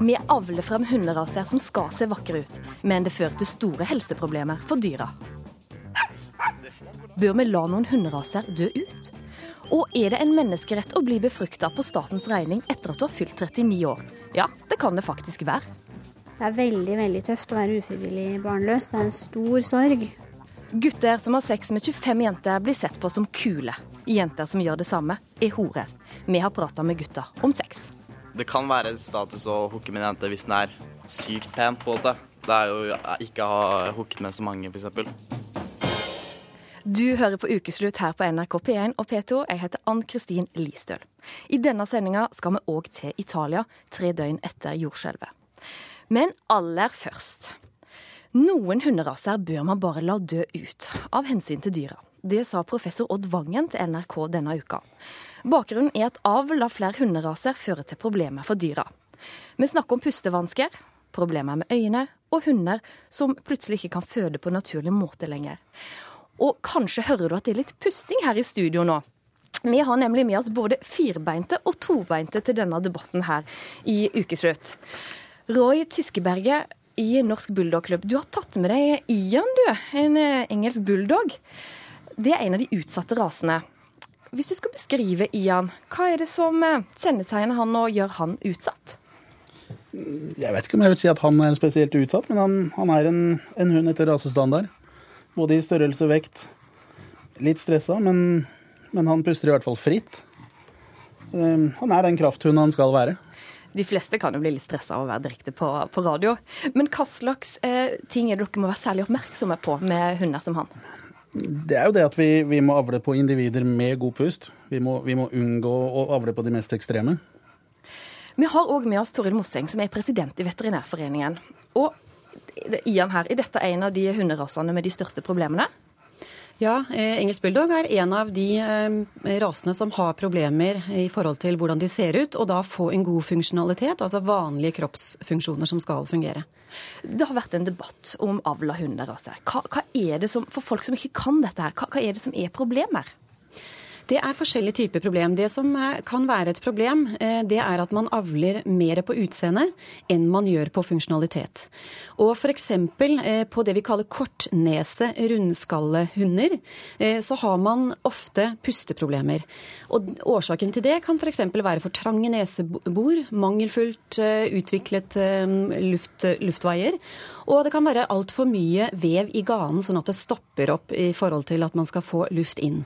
Vi avler frem hunderaser som skal se vakre ut, men det fører til store helseproblemer for dyra. Bør vi la noen hunderaser dø ut? Og er det en menneskerett å bli befrukta på statens regning etter at du har fylt 39 år? Ja, det kan det faktisk være. Det er veldig veldig tøft å være ufrivillig barnløs. Det er en stor sorg. Gutter som har sex med 25 jenter, blir sett på som kule. Jenter som gjør det samme, er horer. Vi har prata med gutta om sex. Det kan være status å hooke en jente hvis den er sykt pen. på en måte. Det er jo ikke å ha hooket med så mange, f.eks. Du hører på Ukeslutt her på NRK P1 og P2. Jeg heter Ann-Kristin Listøl. I denne sendinga skal vi òg til Italia, tre døgn etter jordskjelvet. Men aller først. Noen hunderaser bør man bare la dø ut, av hensyn til dyra. Det sa professor Odd Vangen til NRK denne uka. Bakgrunnen er at avl av flere hunderaser fører til problemer for dyra. Vi snakker om pustevansker, problemer med øyne og hunder som plutselig ikke kan føde på naturlig måte lenger. Og kanskje hører du at det er litt pusting her i studio nå. Vi har nemlig med oss både firbeinte og tobeinte til denne debatten her i Ukeslutt. Roy Tyskeberget i Norsk Bulldogklubb, du har tatt med deg Ian, du. En eh, engelsk bulldog. Det er en av de utsatte rasene. Hvis du skal beskrive Ian, hva er det som eh, kjennetegner han og gjør han utsatt? Jeg vet ikke om jeg vil si at han er spesielt utsatt, men han, han er en, en hund etter rasestandard. Både i størrelse og vekt. Litt stressa, men, men han puster i hvert fall fritt. Um, han er den krafthunden han skal være. De fleste kan jo bli litt stressa av å være direkte på, på radio. Men hva slags eh, ting er det dere må være særlig oppmerksomme på med hunder som han? Det er jo det at vi, vi må avle på individer med god pust. Vi må, vi må unngå å avle på de mest ekstreme. Vi har òg med oss Toril Mosseng, som er president i Veterinærforeningen. Og Ian her, er dette en av de hunderasene med de største problemene? Ja, eh, engelsk bulldog er en av de eh, rasene som har problemer i forhold til hvordan de ser ut, og da få en god funksjonalitet, altså vanlige kroppsfunksjoner som skal fungere. Det har vært en debatt om avl av hunderaser. Hva, hva, er det som, for folk som ikke kan dette her, hva, hva er det som er problemer? Det er forskjellige typer problem. Det som eh, kan være et problem, eh, det er at man avler mer på utseende enn man gjør på funksjonalitet. Og f.eks. Eh, på det vi kaller kortnese rundskallehunder, så har man ofte pusteproblemer. Og årsaken til det kan f.eks. være for trange nesebor, mangelfullt utviklet luft, luftveier. Og det kan være altfor mye vev i ganen, sånn at det stopper opp i forhold til at man skal få luft inn.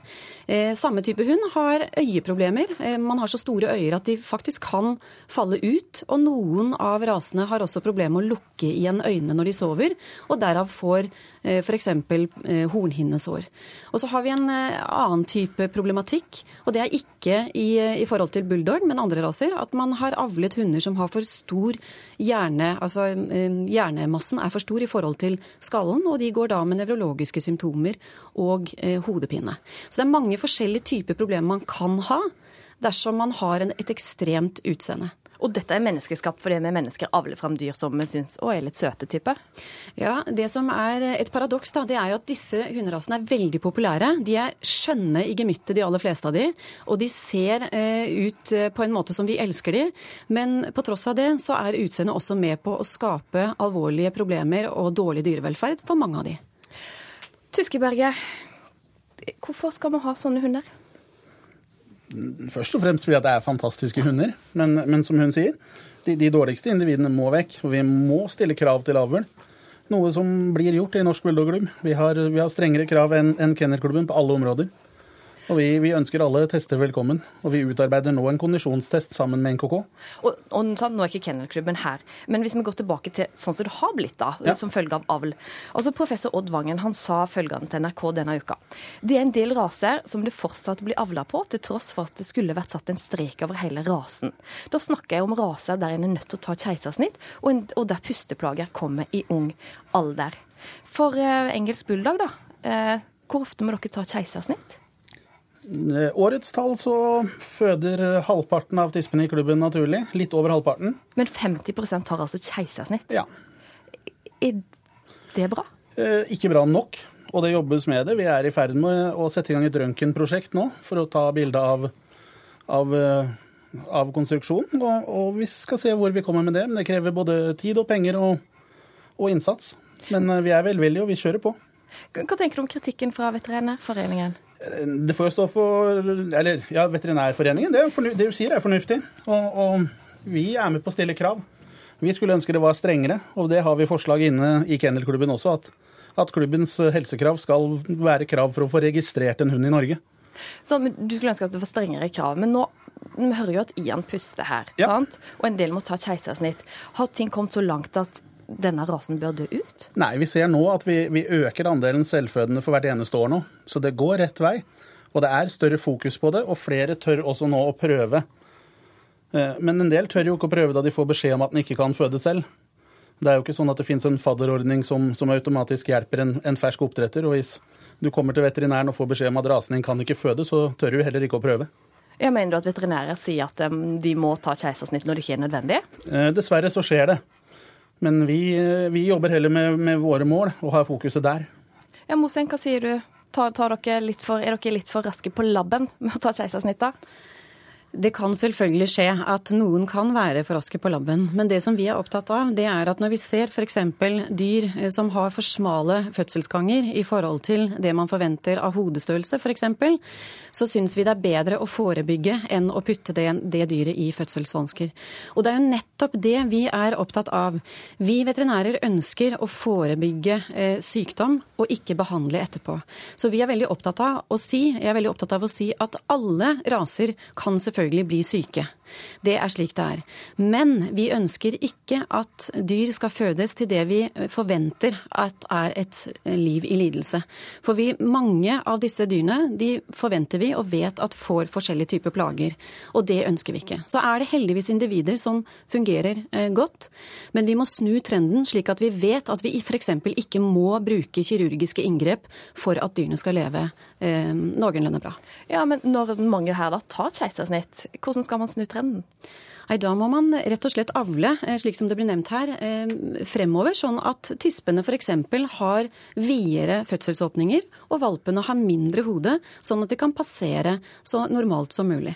Samme type type hund har øyeproblemer. Eh, man har så store øyer at de faktisk kan falle ut. Og noen av rasene har også problemer med å lukke igjen øynene når de sover, og derav får Eh, f.eks. Eh, hornhinnesår. Og så har vi en annen type problematikk, og det er ikke i, i forhold til bulldog, men andre raser, at man har avlet hunder som har for stor hjerne, altså hjernemassen er for stor i forhold til skallen, og de går da med nevrologiske symptomer og hodepine. Så det er mange forskjellige typer problemer man kan ha dersom man har en, et ekstremt utseende. Og dette er menneskeskapt fordi vi mennesker avler fram dyr som vi syns er litt søte type? Ja, det som er et paradoks, da, det er jo at disse hunderasene er veldig populære. De er skjønne i gemyttet, de aller fleste av de, og de ser eh, ut eh, på en måte som vi elsker de. Men på tross av det så er utseendet også med på å skape alvorlige problemer og dårlig dyrevelferd for mange av de. Tyskeberget, hvorfor skal vi ha sånne hunder? Først og fremst fordi det er fantastiske hunder. Men, men som hun sier, de, de, dårligste individene må vekk. Og vi må stille krav til avl. Noe som blir gjort i Norsk Bulldogklubb. Vi, vi, har strengere krav enn en Kennelklubben på alle områder. Og vi, vi, ønsker alle tester velkommen. Og vi utarbeider nå en kondisjonstest sammen med NKK. Og, og Nå er ikke Kennelklubben her, men hvis vi går tilbake til sånn som det har blitt da, ja. som følge av avl. Altså Professor Odd Vangen han sa følgende til NRK denne uka. Det er en del raser som det fortsatt blir avla på, til tross for at det skulle vært satt en strek over hele rasen. Da snakker jeg om raser der en er nødt til å ta keisersnitt, og, en, og der pusteplager kommer i ung alder. For eh, engelsk bulldog, da. Eh, hvor ofte må dere ta keisersnitt? Eh, årets tall så føder halvparten av tispene i klubben naturlig. Litt over halvparten. Men 50% har altså keisersnitt? Ja. Er det bra? Eh, ikke bra nok, og det jobbes med det. Vi er i ferd med å sette i gang et røntgenprosjekt nå for å ta bilde av, av, av konstruksjonen. og, og, vi skal se hvor vi kommer med det. Men det krever både tid og penger og, og innsats. Men vi er velvillige, og vi kjører på. Hva tenker du om kritikken fra Veterinærforeningen? Det får jo stå for Eller ja, Veterinærforeningen. Det, det du sier er fornuftig. Og, og, vi er med på å stille krav. Vi skulle ønske det var strengere, og det har vi forslag inne i kennelklubben også. At, at klubbens helsekrav skal være krav for å få registrert en hund i Norge. Så, du skulle ønske at det var strengere krav. Men nå vi hører jo at Ian puster her, ja. og en del må ta keisersnitt. Har ting kommet så langt at denne rasen bør dø ut? Nei, vi ser nå at vi, vi øker andelen selvfødende for hvert eneste år nå. Så det går rett vei. Og det er større fokus på det, og flere tør også nå å prøve. Eh, men en del tør jo ikke å prøve da de får beskjed om at den ikke kan føde selv. Det er jo ikke sånn at det finnes en fadderordning som, som automatisk hjelper en, en, fersk oppdretter. Og hvis du kommer til veterinæren og får beskjed om at rasen din kan ikke føde, så tør du heller ikke å prøve. Jeg mener du at veterinærer sier at de må ta keisersnitt når det ikke er nødvendig? Eh, dessverre så skjer det. Men vi, eh, vi jobber heller med, med, våre mål og har fokuset der. Ja, Moseng, hva sier du? Tar, tar dere for, er dere litt for raske på labben med å ta keisersnitt? Det kan selvfølgelig skje at noen kan være for raske på labben. Men det som vi er opptatt av, det er at når vi ser f.eks. dyr eh, som har for smale fødselsganger i forhold til det man forventer av hodestørrelse f.eks., så syns vi det er bedre å forebygge enn å putte det, det dyret i fødselsvansker. Og det er jo nettopp det vi er opptatt av. Vi veterinærer ønsker å forebygge eh, sykdom og ikke behandle etterpå. Så vi er veldig opptatt av å si, jeg er veldig opptatt av å si at alle raser kan selvfølgelig selvfølgelig bli syke. Det er slik det er. Men vi ønsker ikke at dyr skal fødes til det vi forventer at er et liv i lidelse. For vi, mange av disse dyrene de forventer vi og vet at får forskjellige typer plager. Og det ønsker vi ikke. Så er det heldigvis individer som fungerer eh, godt, men vi må snu trenden slik at vi vet at vi f.eks. ikke må bruke kirurgiske inngrep for at dyrene skal leve eh, noenlunde bra. Ja, Men når mange her da tar keisersnitt, hvordan skal man snu trenden? Nei, Da må man rett og slett avle, eh, slik som det blir nevnt her, eh, fremover. Sånn at tispene f.eks. har videre fødselsåpninger, og valpene har mindre hode, sånn at de kan passere så normalt som mulig.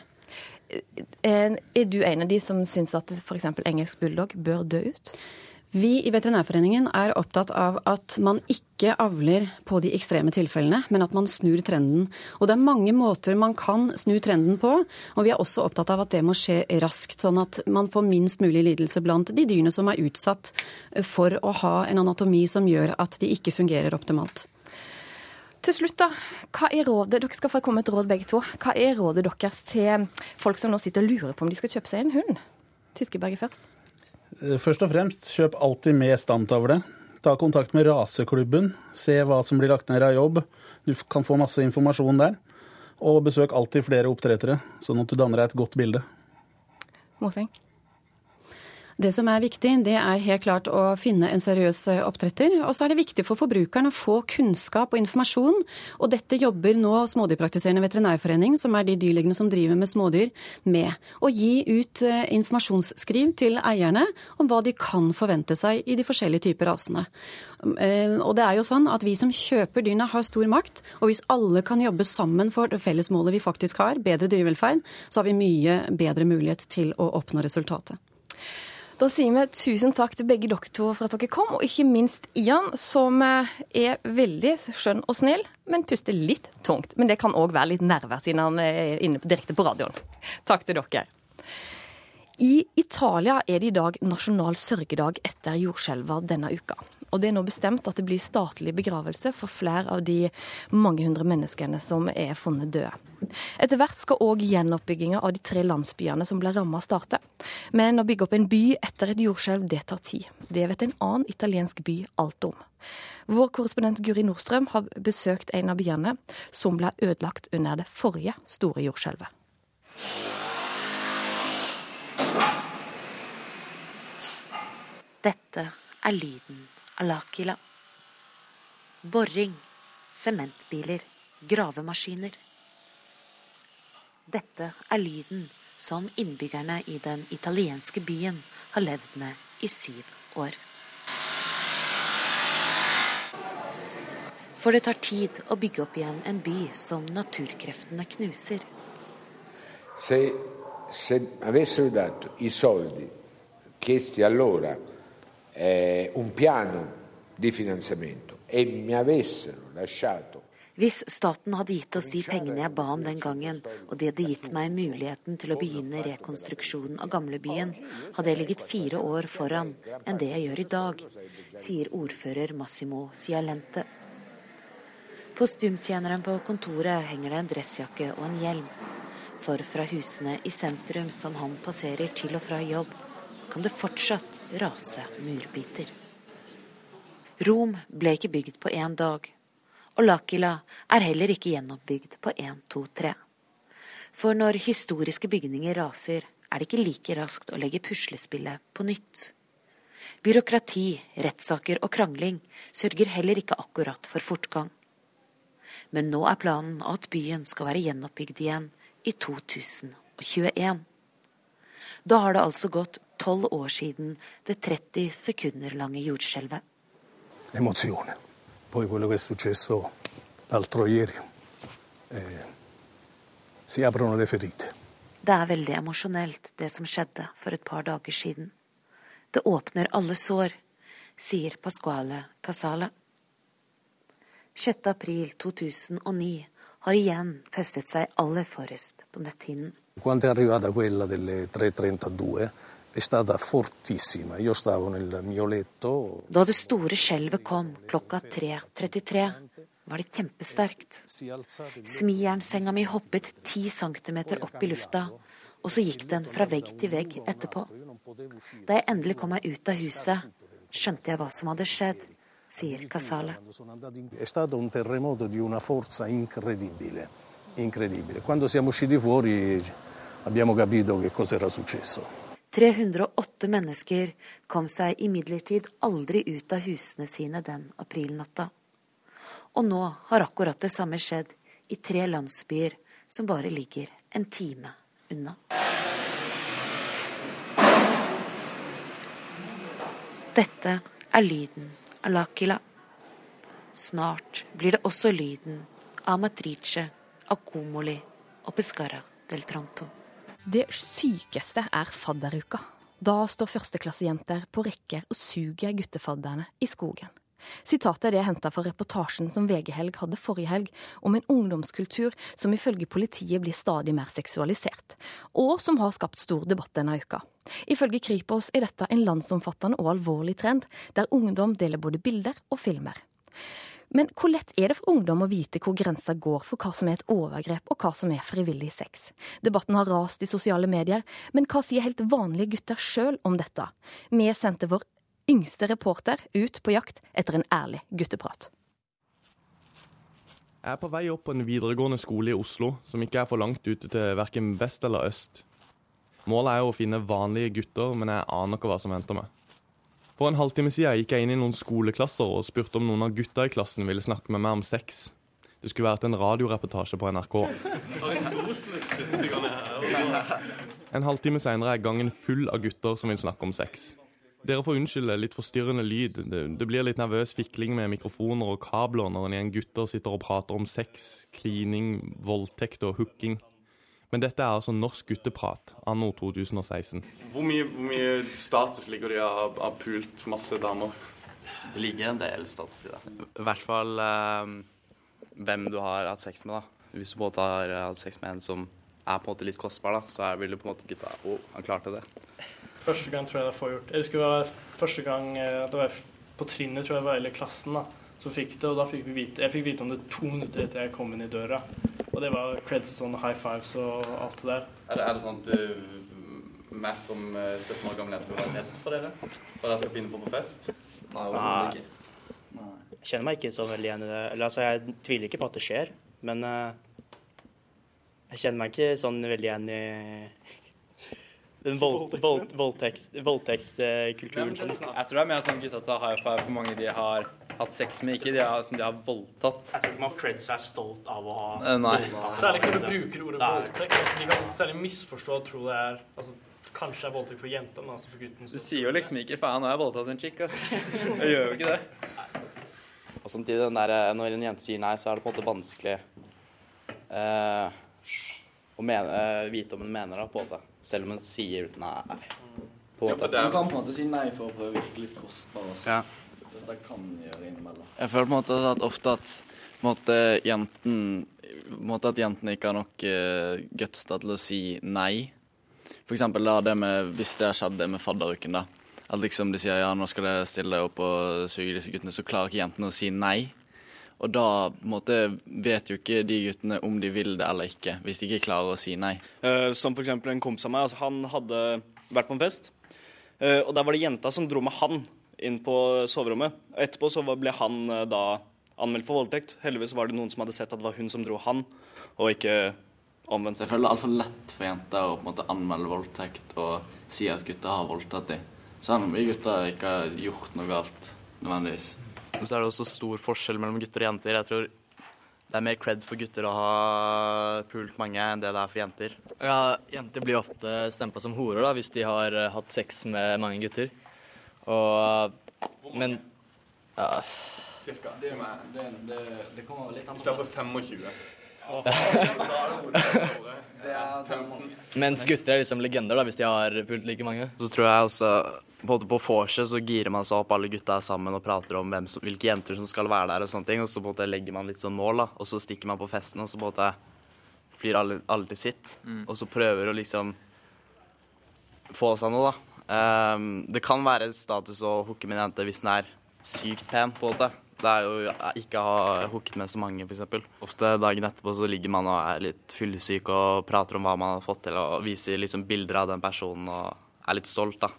Eh, er du en av de som syns at f.eks. engelsk bulldog bør dø ut? Vi i Veterinærforeningen er opptatt av at man ikke avler på de ekstreme tilfellene, men at man snur trenden. Og det er mange måter man kan snu trenden på, og vi er også opptatt av at det må skje raskt, sånn at man får minst mulig lidelse blant de dyrene som er utsatt for å ha en anatomi som gjør at de ikke fungerer optimalt. Til slutt, da. Hva er rådet? Dere skal få komme et råd begge to. Hva er rådet deres til folk som nå sitter og lurer på om de skal kjøpe seg en hund? Tyskeberget først. Eh, først og fremst, kjøp alltid med stamtavle. Ta kontakt med raseklubben. Se hva som blir lagt ned av jobb. Du kan få masse informasjon der. Og besøk alltid flere oppdrettere, sånn at du danner deg et godt bilde. Moseng? Det som er viktig, det er helt klart å finne en seriøs eh, oppdretter. Og så er det viktig for forbrukeren å få kunnskap og informasjon. Og dette jobber nå Smådyrpraktiserende veterinærforening, som er de dyrlegene som driver med smådyr, med. Å gi ut eh, informasjonsskriv til eierne om hva de kan forvente seg i de forskjellige typer rasene. Eh, og det er jo sånn at vi som kjøper dyrene har stor makt, og hvis alle kan jobbe sammen for det fellesmålet vi faktisk har, bedre dyrevelferd, så har vi mye bedre mulighet til å oppnå resultatet. Da sier vi tusen takk til begge dere to for at dere kom, og ikke minst Ian, som eh, er veldig skjønn og snill, men puster litt tungt. Men det kan òg være litt nerver siden han er inne direkte på radioen. Takk til dere. I Italia er det i dag nasjonal sørgedag etter jordskjelver denne uka. Og det er nå bestemt at det blir statlig begravelse for flere av de mange hundre menneskene som er funnet døde. Etter hvert skal òg gjenoppbygginga av de tre landsbyene som ble ramma, starte. Men å bygge opp en by etter et jordskjelv, det tar tid. Det vet en annen italiensk by alt om. Vår korrespondent Guri Nordstrøm har besøkt en av byene som ble ødelagt under det forrige store jordskjelvet. Dette er lyden Alakila. Boring, sementbiler, gravemaskiner. Dette er lyden som innbyggerne i den italienske byen har levd med i syv år. For det tar tid å bygge opp igjen en by som naturkreftene knuser. Se se avessero dato i soldi eh, un piano di finanziamento e mi avessero lasciato Hvis staten hadde gitt oss de pengene jeg ba om den gangen, og de hadde gitt meg muligheten til å begynne rekonstruksjonen av gamlebyen, hadde jeg ligget fire år foran enn det jeg gjør i dag, sier ordfører Massimo Cialente. På stumtjeneren på kontoret henger det en dressjakke og en hjelm. For fra husene i sentrum som han passerer til og fra jobb, kan det fortsatt rase murbiter. Rom ble ikke bygd på én dag og Lakila er heller ikke gjenoppbygd på 1, 2, 3. For når historiske bygninger raser, er det ikke like raskt å legge puslespillet på nytt. Byråkrati, rettssaker og krangling sørger heller ikke akkurat for fortgang. Men nå er planen at byen skal være gjenoppbygd igjen i 2021. Da har det altså gått tolv år siden det 30 sekunder lange jordskjelvet. Emozione. Poi quello che è successo l'altro ieri, eh, si aprono le ferite. Det er veldig emosjonelt, det som skjedde for et par dager siden. Det åpner alle sår, sier Pasquale Casale. 6. april 2009 har igjen festet seg aller forrest på netthinnen. Quando è arrivata quella delle 3.32 Da det store skjelvet kom klokka 3.33, var det kjempesterkt. Smijernsenga mi hoppet ti centimeter opp i lufta, og så gikk den fra vegg til vegg etterpå. Da jeg endelig kom meg ut av huset, skjønte jeg hva som hadde skjedd, sier Casale. Incredibile. Quando siamo usciti fuori abbiamo capito che cosa era successo. 308 mennesker kom seg imidlertid aldri ut av husene sine den aprilnatta. Og nå har akkurat det samme skjedd i tre landsbyer som bare ligger en time unna. Dette er lyden av Lakila. Snart blir det også lyden av Matrice, Akomoli og Pescara del Tranto. Det sykeste er fadderuka. Da står førsteklassejenter på rekker og suger guttefadderne i skogen. Sitatet er det henta fra reportasjen som VG-helg hadde forrige helg, om en ungdomskultur som ifølge politiet blir stadig mer seksualisert, og som har skapt stor debatt denne uka. Ifølge Kripos er dette en landsomfattende og alvorlig trend, der ungdom deler både bilder og filmer. Men hvor lett er det for ungdom å vite hvor grensa går for hva som er et overgrep og hva som er frivillig sex? Debatten har rast i sosiale medier, men hva sier helt vanlige gutter sjøl om dette? Vi sendte vår yngste reporter ut på jakt etter en ærlig gutteprat. Jeg er på vei opp på en videregående skole i Oslo som ikke er for langt ute til verken vest eller øst. Målet er jo å finne vanlige gutter, men jeg aner ikke hva som venter meg. For en halvtime siden gikk jeg inn i noen skoleklasser og spurte om noen av gutta i klassen ville snakke med meg om sex. Det skulle vært en radioreportasje på NRK. En halvtime seinere er gangen full av gutter som vil snakke om sex. Dere får unnskylde litt forstyrrende lyd. Det, det, blir litt nervøs fikling med mikrofoner og kabler når en gjeng gutter sitter og prater om sex, klining, voldtekt og hooking. Men dette er altså norsk gutteprat anno 2016. Hvor mye, hvor mye status ligger det i å ha pult masse damer? Det ligger en del status i det. I hvert fall eh, hvem du har hatt sex med. da. Hvis du på en måte har hatt sex med en som er på en måte litt kostbar, da, så er, vil du på en måte gutta Å, oh, han klarte det. Første gang tror jeg det får gjort. Jeg husker det var første gang eh, det var på trinnet, tror jeg var, hele klassen, da, som fikk det. Og da fikk vi vite Jeg fikk vite om det to minutter etter jeg kom inn i døra. Og det var creds og sånn high fives og alt det der. Er det, er det sånn at du meg som uh, eh, 17 år gammel jente var redd for dere? Hva dere skal finne på på fest? Nei, Nei. Jeg kjenner meg ikke så veldig igjen i det. Eller altså, jeg tviler ikke på at det skjer, men uh, jeg kjenner meg ikke sånn veldig igjen i den voldtektskulturen. vold, vold, jeg tror det er mer sånn gutta tar high five for mange de har hatt sex med, ikke de har, som de har voldtatt. Jeg tror ikke man creds er stolt av å ha uh, Nei. Særlig når du bruker ordet voldtekt. Altså, de kan særlig misforstå og tro det er altså, Kanskje det er voldtekt for jenta, men altså for gutten. Du sier jo liksom ikke 'faen, nå har jeg voldtatt en chick', altså. Jeg gjør jo ikke det. Og samtidig, der, eh, når en jente sier nei, så er det på en måte vanskelig eh, å mene, eh, vite om hun mener det, på en måte. selv om hun sier nei. Ja, for det- Du kan på en måte si nei for å prøve å virke litt kostbar også. Ja. Det kan gjøre innimellom. Jeg føler på en måte at ofte at måte, jenten, måte at jentene ikke har nok uh, guts til å si nei. For eksempel da det med, hvis det har skjedd det med fadderuken, da. At liksom de sier ja, nå skal jeg stille opp og suge disse guttene, så klarer ikke jentene å si nei. Og da måte vet jo ikke de guttene om de vil det eller ikke, hvis de ikke klarer å si nei. Uh, som f.eks. en kompis av meg. Altså, han hadde vært på en fest, uh, og der var det jenta som dro med han inn på soverommet. Og etterpå så ble han eh, da anmeldt for voldtekt. Heldigvis var det noen som hadde sett at det var hun som dro han, og ikke omvendt. Jeg føler det er altfor lett for jenter å på en måte anmelde voldtekt og si at gutter har voldtatt dem. Selv om vi gutter ikke har gjort noe galt, nødvendigvis. Og så er det også stor forskjell mellom gutter og jenter. Jeg tror det er mer cred for gutter å ha pult mange enn det det er for jenter. Ja, Jenter blir ofte stempla som horer da, hvis de har eh, hatt sex med mange gutter. Og Men ja. Cirka. Det, det, det, det kommer litt an Hvis det er på 25. Mens gutter er liksom legender da, hvis de har pult like mange. Så tror jeg også både på vorset så girer man seg opp, alle gutta er sammen og prater om hvem som, hvilke jenter som skal være der og sånne ting. Og så på en måte legger man litt sånn mål, da. Og så stikker man på festen, og så på en måte flyr alle, alle til sitt. Mm. Og så prøver å liksom få seg noe, da. Ehm, det kan være status å hooke med en jente hvis den er sykt pen, på en måte. Det er jo ikke å ha hooket med så mange, f.eks. Ofte dagen etterpå så ligger man og er litt fyllesyk og prater om hva man har fått til, og viser liksom bilder av den personen og er litt stolt, da.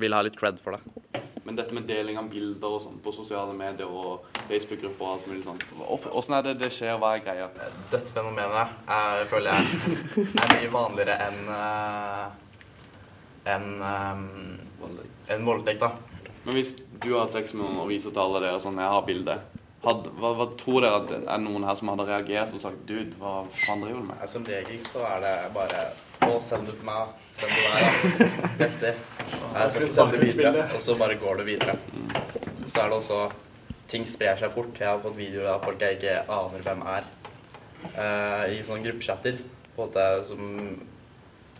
Vil ha litt cred for det. Men dette med deling av bilder og sånn på sosiale medier og Facebook-grupper og alt mulig sånt, åssen er det det skjer, hva er greia? Dette fenomenet er, føler jeg er mye vanligere enn uh, enn um, en voldtekt, da. Men hvis du har hatt sex med noen og viser til alle dere sånn, jeg har bilde, hva, hva tror dere at det er noen her som hadde reagert og sagt dude, hva faen driver du med? Som regel så er det bare å, send det til meg. Send det der. Riktig. Jeg skal ikke sende det videre. Og så bare går det videre. Så er det også Ting sprer seg fort. Jeg har fått videoer av folk jeg ikke aner hvem er. uh, I sånne gruppechatter. På en måte som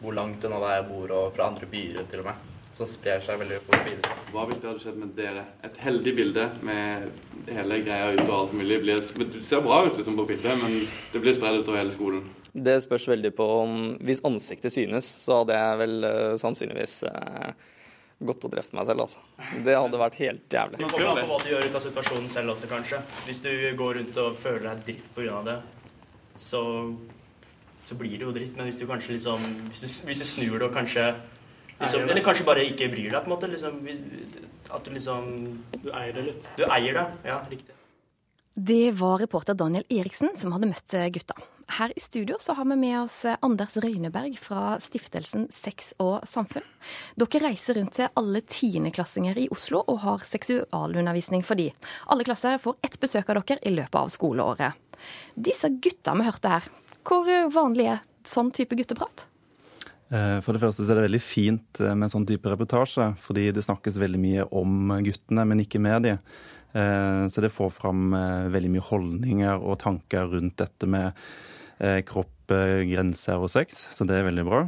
Hvor langt unna der jeg bor, og fra andre byer til og med. Som sprer seg veldig fort videre. Hva hvis det hadde skjedd med dere? Et heldig bilde med hele greia ute og alt mulig. Blir, men du ser bra ut liksom på bildet, men det blir spredd utover hele skolen. Det spørs veldig på om Hvis ansiktet synes, så hadde jeg vel uh, sannsynligvis uh, gått og drept meg selv, altså. Det hadde vært helt jævlig. Det kommer an på hva du gjør ut av situasjonen selv også, kanskje. Hvis du går rundt og føler deg dritt pga. det, så, så blir det jo dritt. Men hvis du kanskje liksom Hvis du, hvis du snur det og kanskje liksom, Eller kanskje bare ikke bryr deg, på en måte. Liksom, hvis, at du liksom Du eier det litt. Du eier det, ja, riktig. Det var reporter Daniel Eriksen som hadde møtt gutta. Her i studio så har vi med oss Anders Røyneberg fra stiftelsen Sex og samfunn. Dere reiser rundt til alle tiendeklassinger i Oslo og har seksualundervisning for de. Alle klasser får ett besøk av dere i løpet av skoleåret. Disse gutta vi hørte her, hvor vanlig er sånn type gutteprat? Eh, For det første så er det veldig fint med med sånn type reportasje, fordi det snakkes veldig mye om guttene, men ikke med de. Eh, Så det får fram eh, veldig mye holdninger og tanker rundt dette med eh, kropp, eh, grenser og sex, så det er veldig bra.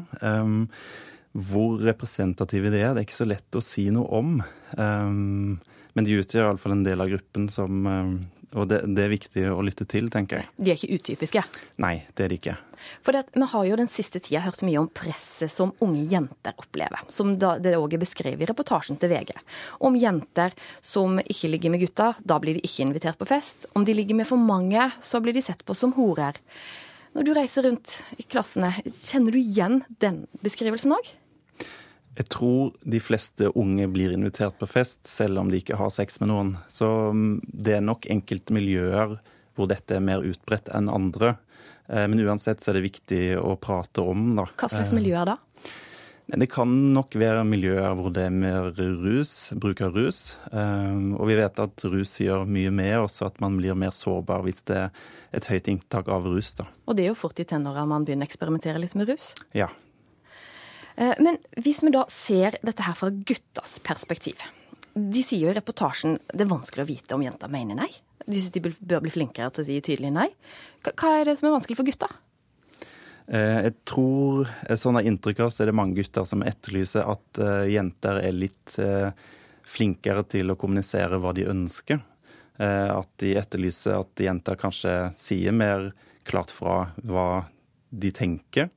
Hvor representative de er, det er ikke så lett å si noe om. Um, Men de utgjør iallfall en del av gruppen som um, Og det, det er viktig å lytte til, tenker jeg. De er ikke utypiske. Nei, det er de ikke. For det, Vi har jo den siste tida hørt mye om presset som unge jenter opplever. Som da, det òg er beskrevet i reportasjen til VG. Om jenter som ikke ligger med gutta, da blir de ikke invitert på fest. Om de ligger med for mange, så blir de sett på som horer. Når du reiser rundt i klassene, kjenner du igjen den beskrivelsen òg? Jeg tror de fleste unge blir invitert på fest, selv om de ikke har sex med noen. Så mm, det er nok enkelte miljøer hvor dette er mer utbredt enn andre. Eh, Men uansett så er det viktig å prate om, da. Hva slags Eh, miljøer da? Det kan nok være miljøer hvor det er mer rus, bruk av rus. Eh, Og vi vet at rus gjør mye med oss, og at man blir mer sårbar hvis det er et høyt inntak av rus, da. Og det er jo fort i tenåra man begynner å eksperimentere litt med rus. Ja. Eh, Men hvis vi da ser dette her fra guttas perspektiv. De sier jo i reportasjen det er vanskelig å vite om jenter mener nei. De syns de bør bli flinkere til å si tydelig nei. Hva- er det som er vanskelig for gutta? Eh, jeg tror, eh, sånn av inntrykk av, så er det mange gutter som etterlyser at uh, jenter er litt flinkere til å kommunisere hva de ønsker. At de etterlyser at jenter kanskje sier mer klart fra hva de tenker.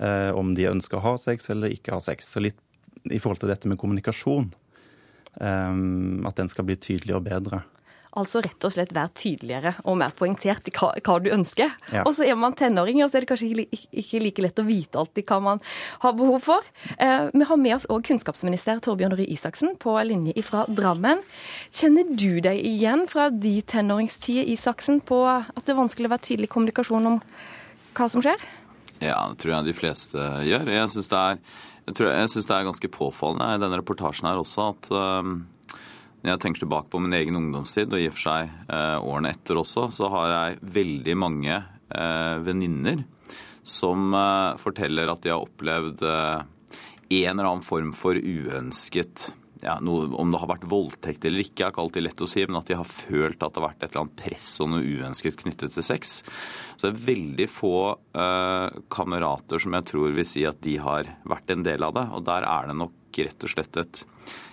Om de ønsker å ha sex eller ikke ha sex. Så litt i forhold til dette med kommunikasjon. at den skal bli tydeligere og bedre. Altså rett og slett være tydeligere og mer poengtert i hva, hva du ønsker. Ja. Og så er man tenåring, og så er det kanskje ikke, ikke like lett å vite alltid hva man har behov for. Eh, vi har med oss òg kunnskapsminister Torbjørn Røe Isaksen på linje ifra Drammen. Kjenner du deg igjen fra de tenåringstider, Isaksen, på at det er vanskelig å være tydelig i kommunikasjon om hva som skjer? Ja, det tror jeg de fleste gjør. Jeg syns det, det, er ganske påfallende i denne reportasjen her også at um når jeg tenker tilbake på min egen ungdomstid, og i og for seg eh, årene etter også, så har jeg veldig mange eh, venninner som eh, forteller at de har opplevd eh, en eller annen form for uønsket ja, noe, Om det har vært voldtekt eller ikke, er ikke alltid lett å si, men at de har følt at det har vært et eller annet press og noe uønsket knyttet til sex. Så det er veldig få eh, kamerater som jeg tror vil si at de har vært en del av det. Og der er det nok rett og slett et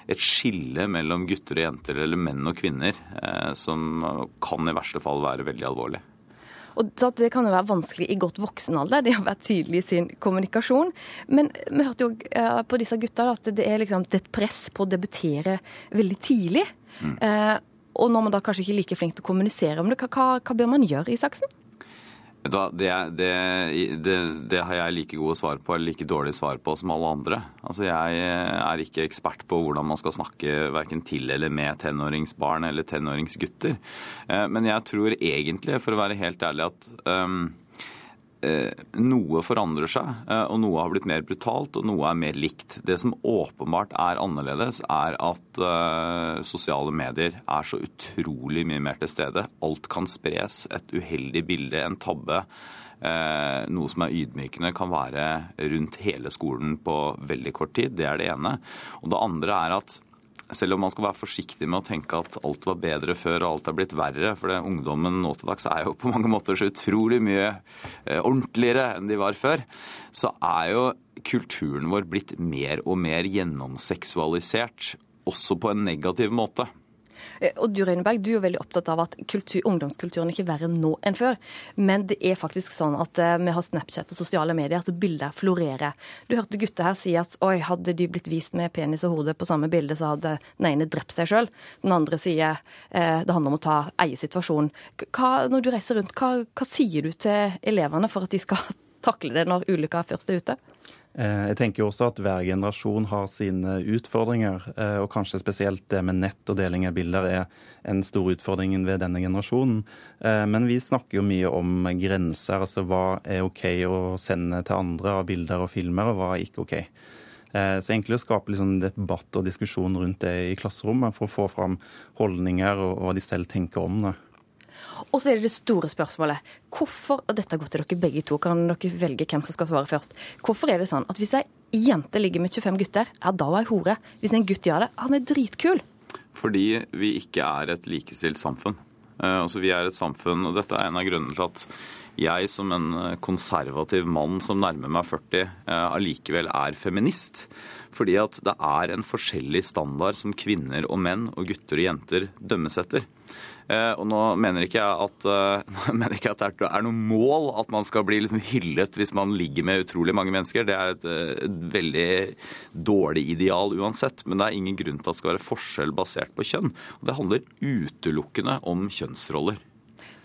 et skille mellom gutter og jenter eller menn og kvinner eh, som kan i verste fall være veldig alvorlig. Og Det kan jo være vanskelig i godt voksen alder, det å være tydelig i sin kommunikasjon. Men vi hørte jo eh, på disse gutta at det er, liksom, det er et press på å debutere veldig tidlig. Mm. Eh, og når man da kanskje ikke er like flink til å kommunisere om det, hva, hva bør man gjøre, Isaksen? Vet du hva, det, det, det, det, har jeg like gode svar på, eller like dårlige svar på som alle andre. Altså, Jeg er ikke ekspert på hvordan man skal snakke verken til eller med tenåringsbarn eller tenåringsgutter. Eh, men jeg tror egentlig, for å være helt ærlig, at um, Eh, noe forandrer seg, eh, og noe har blitt mer brutalt, og noe er mer likt. Det som åpenbart er annerledes, er at uh, sosiale medier er så utrolig mye mer til stede. Alt kan spres. Et uheldig bilde, en tabbe. Noe som er ydmykende, kan være rundt hele skolen på veldig kort tid. Det er det ene. Og det andre er at selv om man skal være forsiktig med å tenke at alt var bedre før og alt er blitt verre, for det, ungdommen nå til dags er jo på mange måter så utrolig mye eh, ordentligere enn de var før, så er jo kulturen vår blitt mer og mer gjennomseksualisert, også på en negativ måte. Eh, og Du Røyneberg, du er veldig opptatt av at kultur, ungdomskulturen ikke er verre nå enn før. Men det er faktisk sånn at vi har Snapchat og sosiale medier, så bilder florerer. Du hørte gutter her si at oi, hadde de blitt vist med penis og hode på samme bilde, så hadde den ene drept seg sjøl. Den andre sier uh, det handler om å ta eie situasjonen. Når du reiser rundt, hva, hva sier du til elevene for at de skal takle det når ulykka først er ute? Eh, jeg tenker jo også at hver generasjon har sine utfordringer, eh, og kanskje spesielt det med nett og deling av bilder er en stor utfordring ved denne generasjonen. Eh, men vi snakker jo mye om grenser, altså hva er OK å sende til andre av bilder og filmer, og hva er ikke OK. Så egentlig å skape liksom debatt og diskusjon rundt det i klasserommet for å få fram holdninger og hva de selv tenker om det. Og så er det det store spørsmålet. Hvorfor, og dette går til dere begge to, kan dere velge hvem som skal svare først. Hvorfor er det sånn at hvis ei jente ligger med 25 gutter, ja da var ei hore. Hvis en gutt gjør det, han er dritkul. Fordi vi ikke er et likestilt samfunn. Uh, altså Vi er et samfunn, og dette er en av grunnene til at jeg som en konservativ mann som nærmer meg 40, uh, allikevel er feminist. Fordi at det er en forskjellig standard som kvinner og menn og gutter og jenter dømmes etter. Eh, og nå mener ikke jeg at, uh, mener ikke at det er noe mål at man skal bli liksom hyllet hvis man ligger med utrolig mange mennesker. Det er et, eh, et, veldig dårlig ideal uansett. Men det er ingen grunn til at det skal være forskjell basert på kjønn. Og det handler utelukkende om kjønnsroller.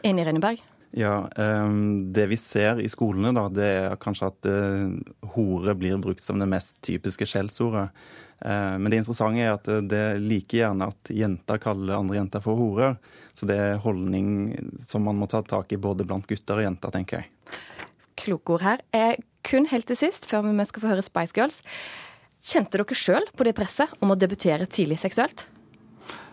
Enig, Renneberg? Ja, Det vi ser i skolene, da, det er kanskje at hore blir brukt som det mest typiske skjellsordet. Eh, men det interessante er at det er like gjerne at jenter kaller andre jenter for horer. Så det er holdning som man må ta tak i både blant gutter og jenter, tenker jeg. Kloke ord her. Eh, kun helt til sist, før vi skal få høre Spice Girls. Kjente dere sjøl på det presset om å debutere tidlig seksuelt?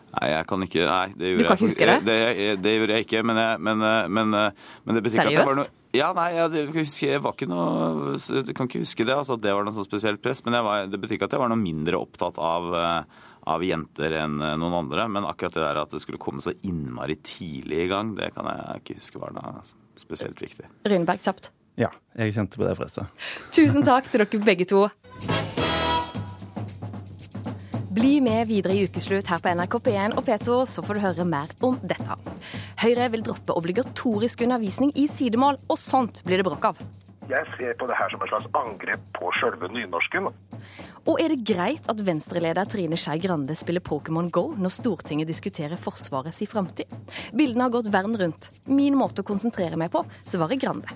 Nei, jeg kan ikke Nei, det gjorde, du kan ikke huske det? Det, det, det gjorde jeg ikke, men, jeg, men, men, men det betyr ikke at det var noe ja, nei, jeg, jeg, husker, jeg var ikke noe Jeg kan ikke huske det, altså, at det var noe sånn spesielt press. Men var, det betyr ikke at jeg var noe mindre opptatt av, eh, av, jenter enn eh, noen andre. Men akkurat det der at det skulle komme så innmari tidlig i gang, det kan jeg ikke huske var noe spesielt viktig. Rynberg, kjapt. Ja, jeg kjente på det presset. Tusen takk til dere begge to. Bli med videre i ukeslutt her på NRK P1 og P2, så får du høre mer om dette. Høyre vil droppe obligatorisk undervisning i sidemål, og sånt blir det bråk av. Jeg ser på det her som et slags angrep på sjølve nynorsken. Og er det greit at Venstre-leder Trine Skei Grande spiller Pokémon Go når Stortinget diskuterer Forsvarets framtid? Bildene har gått verden rundt. Min måte å konsentrere meg på, svarer Grande.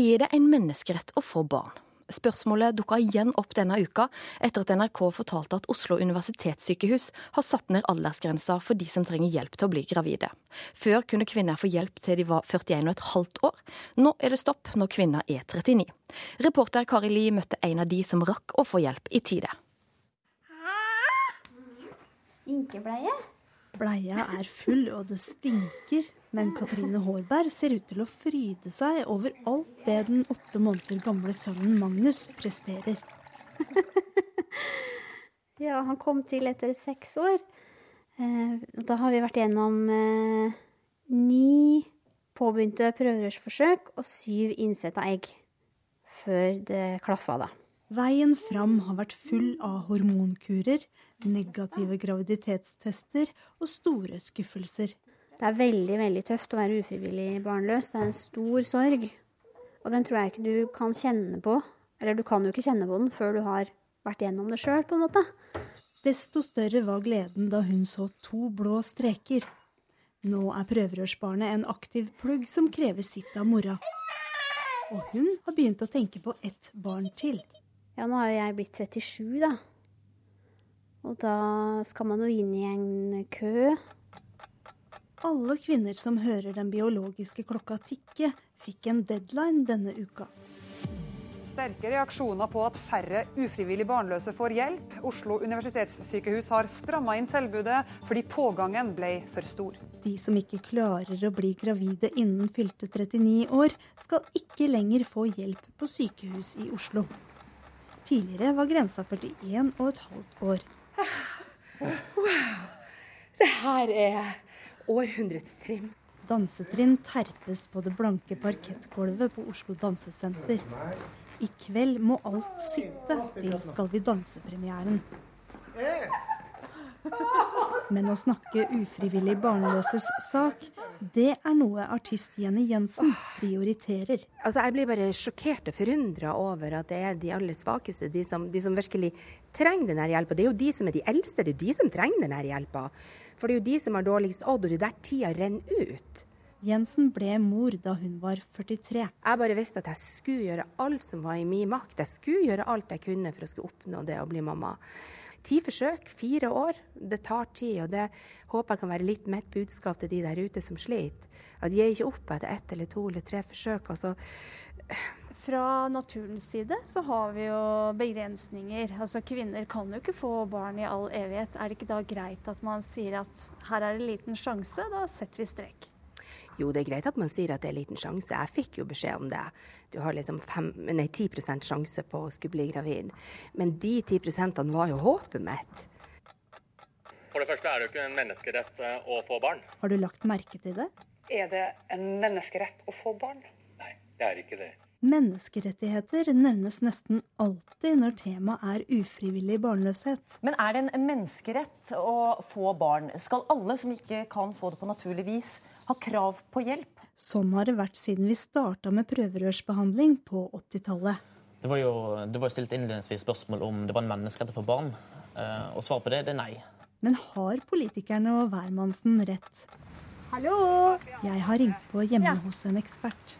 Er det en menneskerett å få barn? Spørsmålet dukka igjen opp denne uka etter at NRK fortalte at Oslo universitetssykehus har satt ned aldersgrensa for de som trenger hjelp til å bli gravide. Før kunne kvinner få hjelp til de var 41,5 år. Nå er det stopp når kvinner er 39. Reporter Kari Li møtte en av de som rakk å få hjelp i tide. Stinkebleie? Bleia er full, og det stinker. Men Katrine Hårberg ser ut til å fryde seg over alt det den åtte måneder gamle sønnen Magnus presterer. ja, han kom til etter seks år. Eh, da har vi vært gjennom eh, ni påbegynte prøverørsforsøk og syv innsett av egg. Før det klaffa, da. Veien fram har vært full av hormonkurer, negative graviditetstester og store skuffelser. Det er veldig veldig tøft å være ufrivillig barnløs. Det er en stor sorg. Og den tror jeg ikke du kan kjenne på. Eller du kan jo ikke kjenne på den før du har vært gjennom det sjøl, på en måte. Desto større var gleden da hun så to blå streker. Nå er prøverørsbarnet en aktiv plugg som krever sitt av mora. Og hun har begynt å tenke på ett barn til. Ja, nå har jo jeg blitt 37, da. Og da skal man jo inn i en kø. Alle kvinner som hører den biologiske klokka tikke, fikk en deadline denne uka. Sterke reaksjoner på at færre ufrivillig barnløse får hjelp. Oslo universitetssykehus har stramma inn tilbudet fordi pågangen ble for stor. De som ikke klarer å bli gravide innen fylte 39 år, skal ikke lenger få hjelp på sykehus i Oslo. Tidligere var grensa 41 og et halvt år. Wow. Det her er århundrets trim. Dansetrinn terpes på det blanke parkettgulvet på Oslo Dansesenter. I kveld må alt sitte til Skal vi danse-premieren. Men å snakke ufrivillig barnløses sak, det er noe artist Jenny Jensen prioriterer. Altså, jeg blir bare sjokkert og forundra over at det er de aller svakeste, de som, de som virkelig trenger denne hjelpa. Det er jo de som er de eldste, det er de som trenger denne hjelpa. For det er jo de som har dårligst odd, og det er der tida renner ut. Jensen ble mor da hun var 43. Jeg bare visste at jeg skulle gjøre alt som var i min makt. Jeg skulle gjøre alt jeg kunne for å skulle oppnå det å bli mamma. Ti forsøk, fire år. Det tar tid, og det håper jeg kan være litt mitt budskap til de der ute som sliter. At de gir ikke opp etter ett eller to eller tre forsøk. Altså. Fra naturens side så har vi jo begrensninger. Altså Kvinner kan jo ikke få barn i all evighet. Er det ikke da greit at man sier at her er det liten sjanse, da setter vi strek? Jo, det er greit at man sier at det er liten sjanse. Jeg fikk jo beskjed om det. Du har liksom fem, nei, 10 sjanse på å skulle bli gravid. Men de 10% var jo håpet mitt. For det første er det jo ikke en menneskerett eh, å få barn. Har du lagt merke til det? Er det en menneskerett å få barn? Nei, det er ikke det. Menneskerettigheter nevnes nesten alltid når temaet er ufrivillig barnløshet. Men er det en menneskerett å få barn? Skal alle som ikke kan få det på naturlig vis, ha krav på hjelp? Sånn har det vært siden vi starta med prøverørsbehandling på 80-tallet. Det var jo det var stilt innledningsvis spørsmål om det var en menneskerett å få barn. Eh, og svaret på det, det er nei. Men har politikerne og hvermannsen rett? Hallo! Jeg har ringt på hjemme hos en ekspert.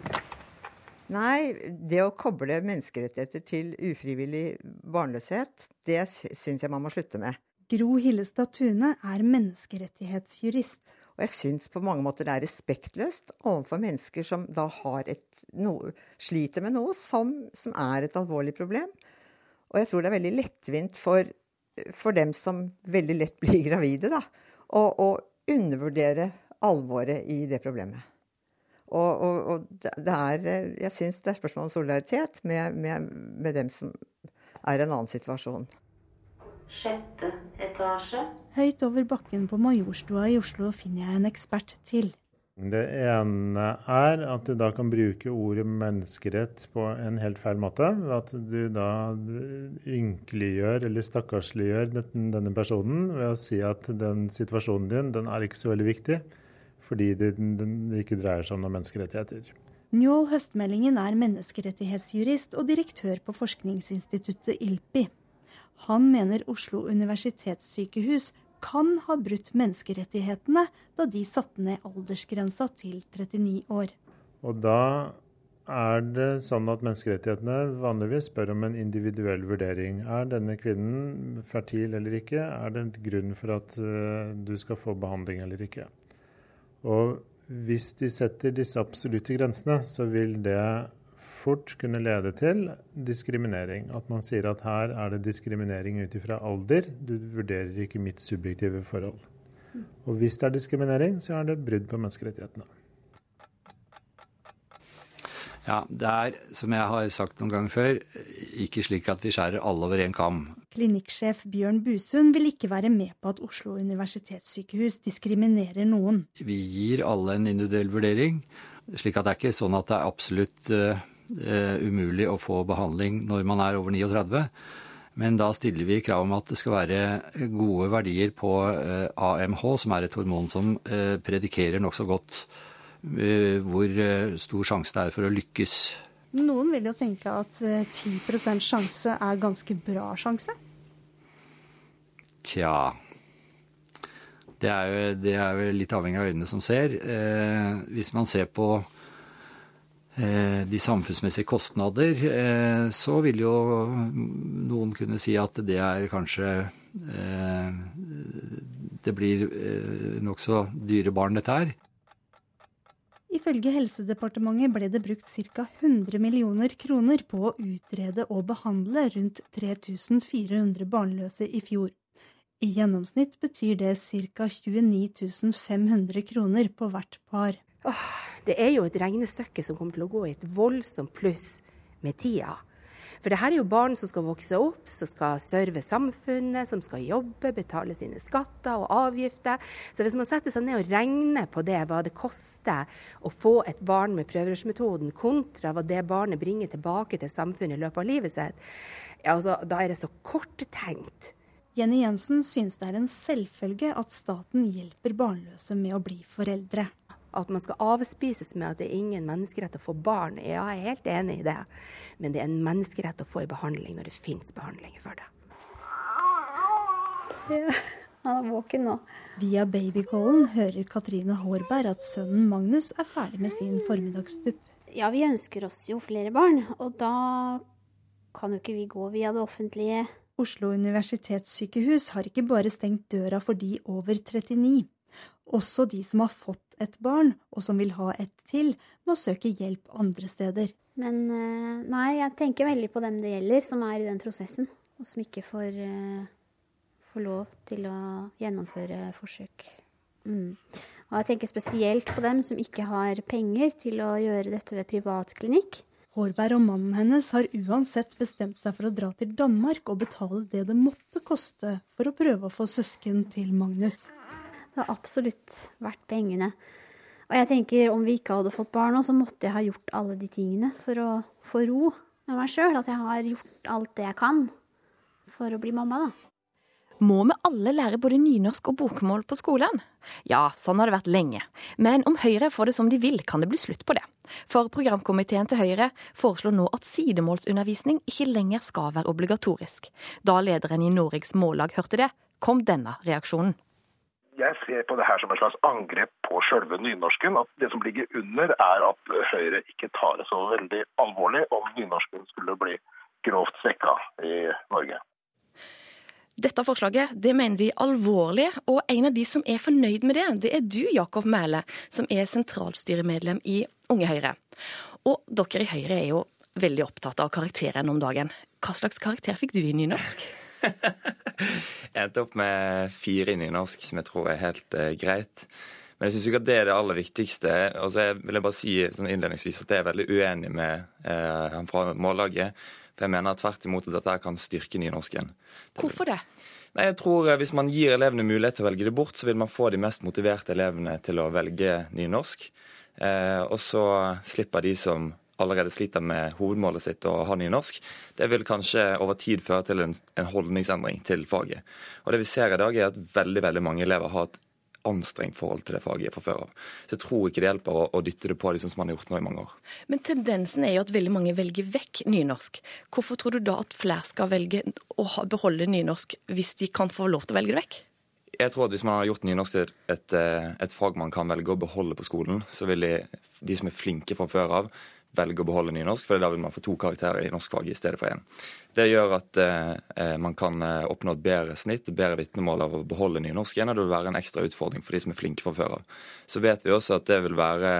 Nei, det å koble menneskerettigheter til ufrivillig barnløshet, det syns jeg man må slutte med. Gro Hillestad Tune er menneskerettighetsjurist. Og jeg syns på mange måter det er respektløst overfor mennesker som da har et, no, sliter med noe som, som, er et alvorlig problem. Og jeg tror det er veldig lettvint for, for dem som veldig lett blir gravide, da, å undervurdere alvoret i det problemet. Og, og, og det er, jeg syns det er spørsmål om solidaritet med, med, med, dem som er i en annen situasjon. Sjette etasje. Høyt over bakken på Majorstua i Oslo finner jeg en ekspert til. Det ene er at du da kan bruke ordet menneskerett på en helt feil måte. At du da ynkeliggjør eller stakkarsliggjør denne personen ved å si at den situasjonen din den er ikke så veldig viktig, fordi det, den ikke dreier seg om noen menneskerettigheter. Njål Høstmeldingen er menneskerettighetsjurist og direktør på forskningsinstituttet ILPI. Han mener Oslo universitetssykehus kan ha brutt menneskerettighetene da de satte ned aldersgrensa til 39 år. Og da er det sånn at menneskerettighetene vanligvis spør om en individuell vurdering. Er denne kvinnen fertil eller ikke? Er det en grunn for at uh, du skal få behandling eller ikke? Og hvis de setter disse absolutte grensene, så vil det fort kunne lede til diskriminering. At man sier at her er det diskriminering ut ifra alder. Du vurderer ikke mitt subjektive forhold. Og hvis det er diskriminering, så er det brudd på menneskerettighetene. Ja, Det er, som jeg har sagt noen ganger før, ikke slik at vi skjærer alle over én kam. Klinikksjef Bjørn Busund vil ikke være med på at Oslo universitetssykehus diskriminerer noen. Vi gir alle en individuell vurdering, slik at det er ikke sånn at det er absolutt uh, uh, umulig å få behandling når man er over 39. Men da stiller vi krav om at det skal være gode verdier på AMH, som er et hormon som predikerer nokså godt hvor stor sjanse det er for å lykkes. Noen vil jo tenke at 10% sjanse er ganske bra sjanse? Tja Det er jo, det er jo litt avhengig av øynene som ser. Eh, hvis man ser på eh, de samfunnsmessige kostnader, eh, så vil jo noen kunne si at det er kanskje Det blir nokså dyre barn, dette her. Ifølge Helsedepartementet ble det brukt ca. 100 millioner kroner på å utrede og behandle rundt 3400 barnløse i fjor. I gjennomsnitt betyr det ca. 29 500 kroner på hvert par. Det er jo et regnestykke som kommer til å gå i et voldsomt pluss med tida. For det her er jo barn som skal vokse opp, som skal serve samfunnet, som skal jobbe, betale sine skatter og avgifter. Så hvis man setter seg ned og regner på det, hva det koster å få et barn med prøverørsmetoden, kontra hva det barnet bringer tilbake til samfunnet i løpet av livet sitt, ja, altså, da er det så korttenkt. Jenny Jensen synes det er en selvfølge at staten hjelper barnløse med å bli foreldre. At man skal avspises med at det er ingen menneskerett å få barn, ja, jeg er helt enig i det. Men det er en menneskerett å få en behandling når det fins behandling for det. Ja, han er våken nå. Via babycallen hører Katrine Hårberg at sønnen Magnus er ferdig med sin formiddagsdupp. Ja, vi ønsker oss jo flere barn, og da kan jo ikke vi gå via det offentlige. Oslo universitetssykehus har ikke bare stengt døra for de over 39. Også de som har fått et barn, og som vil ha et til, må søke hjelp andre steder. Men eh, nei, jeg tenker veldig på dem det gjelder, som er i den prosessen, og som ikke får, uh, får lov til å gjennomføre forsøk. Mm. Og jeg tenker spesielt på dem som ikke har penger til å gjøre dette ved privatklinikk. Hårberg og mannen hennes har uansett bestemt seg for å dra til Danmark og betale det det måtte koste for å prøve å få søsken til Magnus. Det har absolutt vært pengene. Og jeg tenker om vi ikke hadde fått barn nå, så måtte jeg ha gjort alle de tingene for å få ro med meg sjøl. At jeg har gjort alt det jeg kan for å bli mamma, da. Må vi alle lære både nynorsk og bokmål på skolen? Ja, sånn har det vært lenge. Men om Høyre får det som de vil, kan det bli slutt på det. For programkomiteen til Høyre foreslår nå at sidemålsundervisning ikke lenger skal være obligatorisk. Da lederen i Norges Mållag hørte det, kom denne reaksjonen jeg ser på det her som et slags angrep på sjølve nynorsken. At det som ligger under, er at Høyre ikke tar det så veldig alvorlig om nynorsken skulle bli grovt svekka i Norge. Dette forslaget det mener de alvorlig, og en av de som er fornøyd med det, det er du, Jakob Mæle, som er sentralstyremedlem i Unge Høyre. Og dere i Høyre er jo veldig opptatt av karakteren om dagen. Hva slags karakter fikk du i nynorsk? jeg endte opp med fire i nynorsk, som jeg tror er helt uh, greit. Men jeg syns ikke at det er det aller viktigste. Og så vil jeg bare si sånn innledningsvis at jeg er veldig uenig med eh, han fra Mållaget. For jeg mener tvert imot at dette kan styrke nynorsken. Hvorfor det? Nei, jeg tror eh, Hvis man gir elevene mulighet til å velge det bort, så vil man få de mest motiverte elevene til å velge nynorsk. Eh, og så slipper de som allerede sliter med hovedmålet sitt å ha nynorsk. Det vil kanskje over tid føre til en, en holdningsendring til faget. Og det vi ser i dag, er at veldig, veldig mange elever har et anstrengt forhold til det faget fra før av. Så jeg tror ikke det hjelper å, å dytte det på dem som man har gjort nå i mange år. Men tendensen er jo at veldig mange velger vekk nynorsk. Hvorfor tror du da at flere skal velge å beholde nynorsk hvis de kan få lov til å velge det vekk? Jeg tror at Hvis man har gjort nynorsk til et, et fag man kan velge å beholde på skolen, så vil de, de som er flinke fra før av, velge å beholde nynorsk, for da vil man få to karakterer i norskfaget i stedet for én. Det gjør at eh, eh, man kan eh, oppnå et bedre snitt, bedre vitnemål av å beholde nynorsken, og det vil være en ekstra utfordring for de som er flinke fra før av. Så vet vi også at det vil være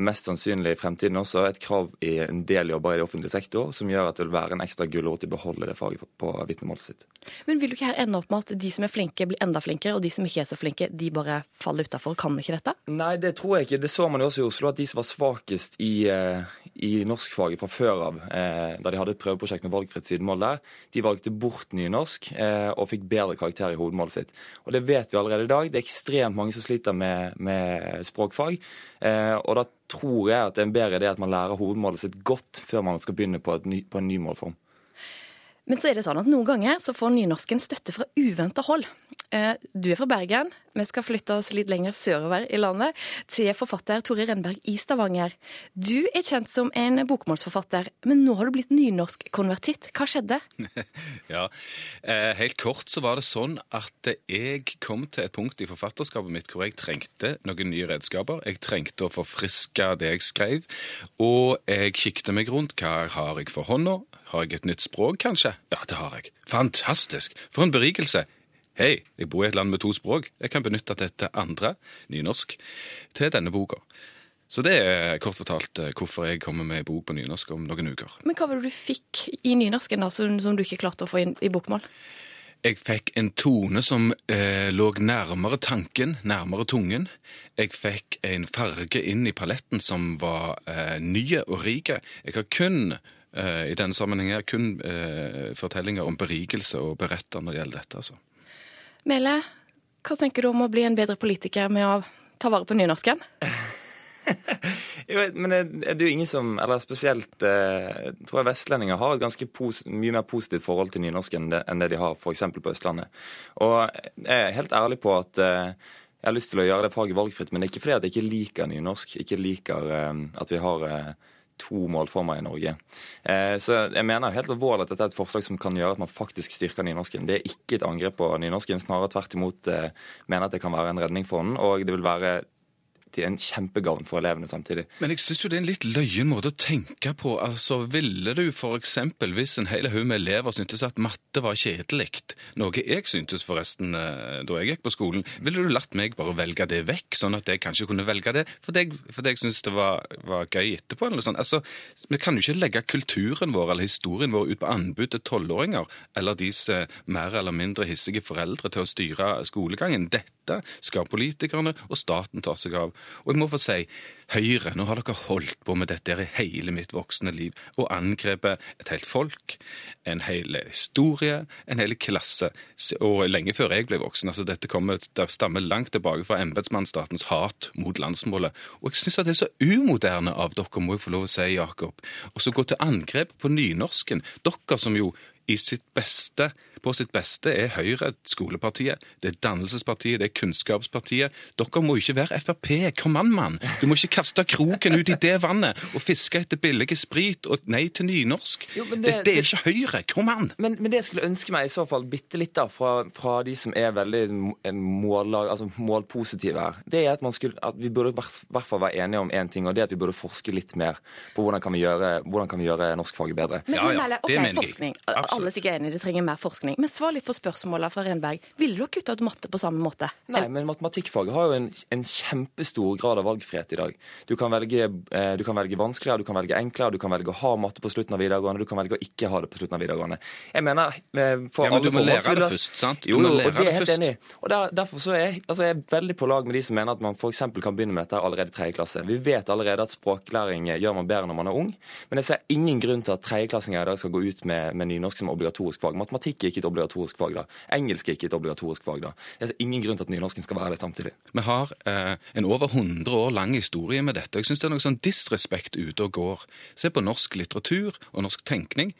mest sannsynlig i fremtiden også et krav i en del jobber i det offentlige sektor som gjør at det vil være en ekstra gulrot til å beholde det faget på vitnemålet sitt. Men vil du ikke her ende opp med at de som er flinke, blir enda flinkere, og de som ikke er så flinke, de bare faller utafor kan ikke dette? Nei, det tror jeg ikke. Det så man jo også i Oslo, at de som var svakest i, eh, i norskfaget fra før av, eh, da de hadde et prøveprosjekt med valgfritt sidemål der, de valgte bort nynorsk eh, og fikk bedre karakter i hovedmålet sitt. Og det vet vi allerede i dag. Det er ekstremt mange som sliter med, med språkfag. og da tror jeg at det er en bedre idé at man lærer hovedmålet sitt godt før man skal begynne på, ny, på en ny målform. Men så er det sånn at noen ganger så får nynorsken støtte fra uventa hold. Eh, du er fra Bergen. Vi skal flytte oss litt lenger sørover i landet, til forfatter Tore Renberg i Stavanger. Du er kjent som en bokmålsforfatter, men nå har du blitt nynorskkonvertitt. Hva skjedde? ja, eh, Helt kort så var det sånn at jeg kom til et punkt i forfatterskapet mitt hvor jeg trengte noen nye redskaper. Jeg trengte å forfriske det jeg skrev, og jeg kikket meg rundt. Hva har jeg for hånda? Har jeg et nytt språk, kanskje? Ja, det har jeg. Fantastisk! For en berikelse! Hei, jeg bor i et land med to språk. Jeg kan benytte dette andre, nynorsk, til denne boka. Så det er kort fortalt eh, hvorfor jeg kommer med bok på nynorsk om noen uker. Men hva var det du fikk i nynorsken da, som, som du ikke klarte å få inn i bokmål? Jeg fikk en tone som eh, lå nærmere tanken, nærmere tungen. Jeg fikk en farge inn i paletten som var eh, nye og rike. Jeg har kun Eh, i denne sammenhengen kun eh, fortellinger om berikelse og beretter når det gjelder dette. altså. Mele, hva tenker du om å bli en bedre politiker med å ta vare på nynorsken? jo, men det er jo ingen som, eller spesielt eh, tror jeg vestlendinger har et ganske mye mer positivt forhold til nynorsken enn det de har f.eks. på Østlandet. Og jeg er helt ærlig på at eh, jeg har lyst til å gjøre det faget valgfritt, men det er ikke fordi jeg ikke liker nynorsk, ikke liker eh, at vi har eh, to målformer i Norge. Eh, så jeg mener helt alvorlig at dette er et forslag som kan gjøre at man faktisk styrker nynorsken. Det er ikke et angrep på nynorsken, snarere tvert imot eh, mener at det kan være en redning for den. Og det vil være til en kjempegavn for elevene samtidig. Men jeg syns jo det er en litt løyen måte å tenke på. Altså, Ville du f.eks. hvis en hel haug med elever syntes at matte var kjedelig, noe jeg syntes forresten eh, da jeg gikk på skolen, ville du latt meg bare velge det vekk, sånn at jeg kanskje kunne velge det fordi jeg, for jeg syntes det var, var, gøy etterpå? eller noe. Altså, Vi kan jo ikke legge kulturen vår eller historien vår ut på anbud til tolvåringer eller disse mer eller mindre hissige foreldre til å styre skolegangen. Dette skal politikerne og staten ta seg av. Og jeg må få si, Høyre, nå har dere holdt på med dette i hele mitt voksne liv og angrepet et helt folk, en hel historie, en hel klasse, og lenge før jeg ble voksen. altså Dette kommer, det stammer langt tilbake fra embetsmannsstatens hat mot landsmålet. Og jeg syns det er så umoderne av dere, må jeg få lov å si, Jakob, og så gå til angrep på nynorsken. Dere som jo i sitt beste på sitt beste er Høyre skolepartiet, det er dannelsespartiet, det er kunnskapspartiet. Dere må jo ikke være Frp. Kom an, mann! Du må ikke kaste kroken ut i det vannet og fiske etter billig sprit og nei til nynorsk. Jo, det, Dette er ikke Høyre. Kom an! Men, men, det jeg skulle ønske meg i så fall bitte litt da, fra, fra de som er veldig mållag, altså målpositive her, det er at, skulle, at vi burde i hvert fall være enige om én ting, og det er at vi burde forske litt mer på hvordan kan vi gjøre, hvordan kan vi gjøre norskfaget bedre. Men, ja, ja, okay, forskning. Alle er sikkert enige, det trenger mer forskning forskning. Men svar litt på spørsmålet fra Renberg. Ville du ha kutta ut matte på samme måte? Nei, men matematikkfaget har jo en, en, kjempestor grad av valgfrihet i dag. Du kan, velge, eh, du kan velge vanskeligere, du kan velge enklere, du kan velge å ha matte på slutten av videregående, du kan velge å ikke ha det på slutten av videregående. Jeg mener, eh, for ja, men Du må lære det først, sant? Du jo, må lære og det er jeg helt enig i. Og der, Derfor så er jeg, altså jeg er veldig på lag med de som mener at man f.eks. kan begynne med dette allerede i tredje klasse. Vi vet allerede at språklæring gjør man bedre når man er ung, men jeg ser ingen grunn til at tredjeklassinger i dag skal gå ut med, med nynorsk som obligatorisk fag. Matematikk er ikke et obligatorisk fag da. Engelsk er ikke et obligatorisk fag da. Jeg ser ingen grunn til at nynorsken skal være det samtidig. Vi har eh, en over 100 år lang historie med dette. Jeg syns det er noe sånn disrespekt ute og går. Se på norsk litteratur og norsk tenkning.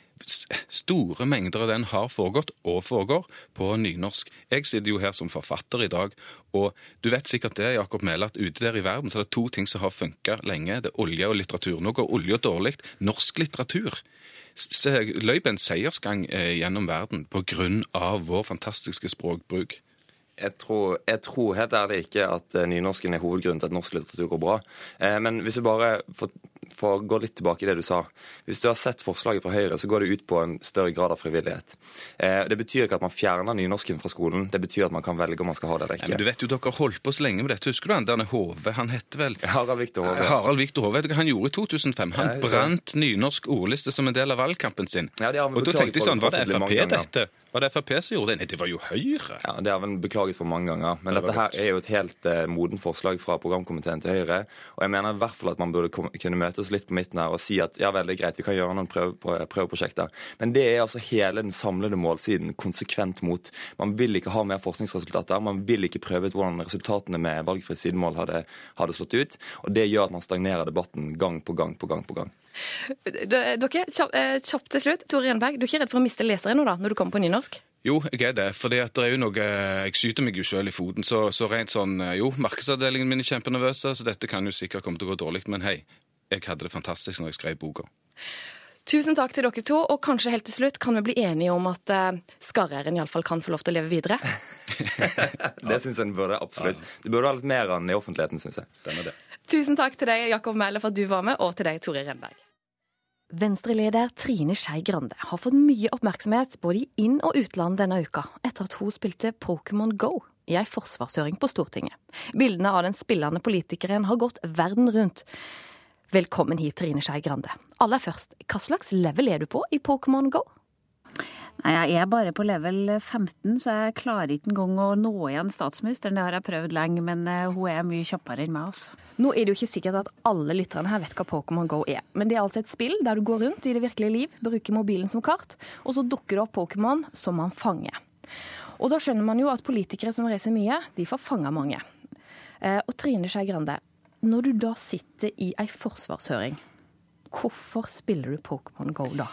Store mengder av den har foregått, og foregår, på nynorsk. Jeg sitter jo her som forfatter i dag, og du vet sikkert det, Jakob Mæhle, at ute der i verden så er det to ting som har funka lenge. Det er olje og litteratur. Nå går olja dårlig. Norsk litteratur løp en seiersgang eh, gjennom verden av vår fantastiske språkbruk. Jeg tror, jeg tror helt ærlig ikke at eh, nynorsken er hovedgrunnen til at norsk litteratur går bra. Eh, men hvis jeg bare får, får gå litt tilbake i det du sa. Hvis du har sett forslaget fra Høyre, så går det ut på en større grad av frivillighet. Eh, det betyr ikke at man fjerner nynorsken fra skolen. Det betyr at man kan velge om man skal ha det eller ikke. men du vet jo, Dere har holdt på så lenge med dette. Husker du han derne Hove? Han hette vel Harald Viktor Hove. Harald Viktor Hove. Vet du hva han gjorde i 2005? Han Nei, brant nynorsk ordliste som en del av valgkampen sin. Ja, Og da tenkte jeg sånn, var det Frp dette? Var det Frp som gjorde det? Nei, det var jo Høyre. Ja, Det har vi beklaget for mange ganger. Men det dette her er jo et helt eh, modent forslag fra programkomiteen til Høyre. Og jeg mener i hvert fall at man burde kunne kunne møtes litt på midten her og si at ja vel, det er greit, vi kan gjøre noen prøve, prøveprosjekter. Men det er altså hele den samlede målsiden konsekvent mot. Man vil ikke ha mer forskningsresultater. Man vil ikke prøve ut hvordan resultatene med valgfritt sidemål hadde, hadde slått ut. Og det gjør at man stagnerer debatten gang på gang på gang på gang. Dere, kjapt, eh, til slutt. Tore Renberg, du er ikke redd for å miste lesere nå, da, når du kommer på nynorsk? Jo, jeg er det. fordi at det er jo noe Jeg skyter meg jo sjøl i foten. Så, så rent sånn Jo, markedsavdelingen min er kjempenervøse, så dette kan jo sikkert komme til å gå dårlig. Men hei, jeg hadde det fantastisk når jeg skrev boka. Tusen takk til dere to, og kanskje helt til slutt kan vi bli enige om at uh, skarre-r-en iallfall kan få lov til å leve videre? Det syns jeg den burde absolutt. Det burde ha litt mer av den i offentligheten, syns jeg. Stemmer det. Tusen takk til deg, Jakob Mæhle, for at du var med, og til deg, Tore Renberg. Venstre-leder Trine Skei Grande har fått mye oppmerksomhet både i inn- og utland denne uka, etter at hun spilte Pokémon Go i ei forsvarshøring på Stortinget. Bildene av den spillende politikeren har gått verden rundt. Velkommen hit, Trine Skei Grande. Aller først, hva slags level er du på i Pokémon Go? Nei, Jeg er bare på level 15, så jeg klarer ikke engang å nå igjen statsministeren. Det har jeg prøvd lenge, men eh, hun er mye kjappere enn meg. Også. Nå er det jo ikke sikkert at alle lytterne her vet hva Pokémon Go er. Men det er altså et spill der du går rundt i det virkelige liv, bruker mobilen som kart, og så dukker det opp Pokémon som man fanger. Og da skjønner man jo at politikere som reiser mye, de får fanga mange. Eh, Og Trine Skei Grande, når du da sitter i ei forsvarshøring, hvorfor spiller du Pokémon Go da?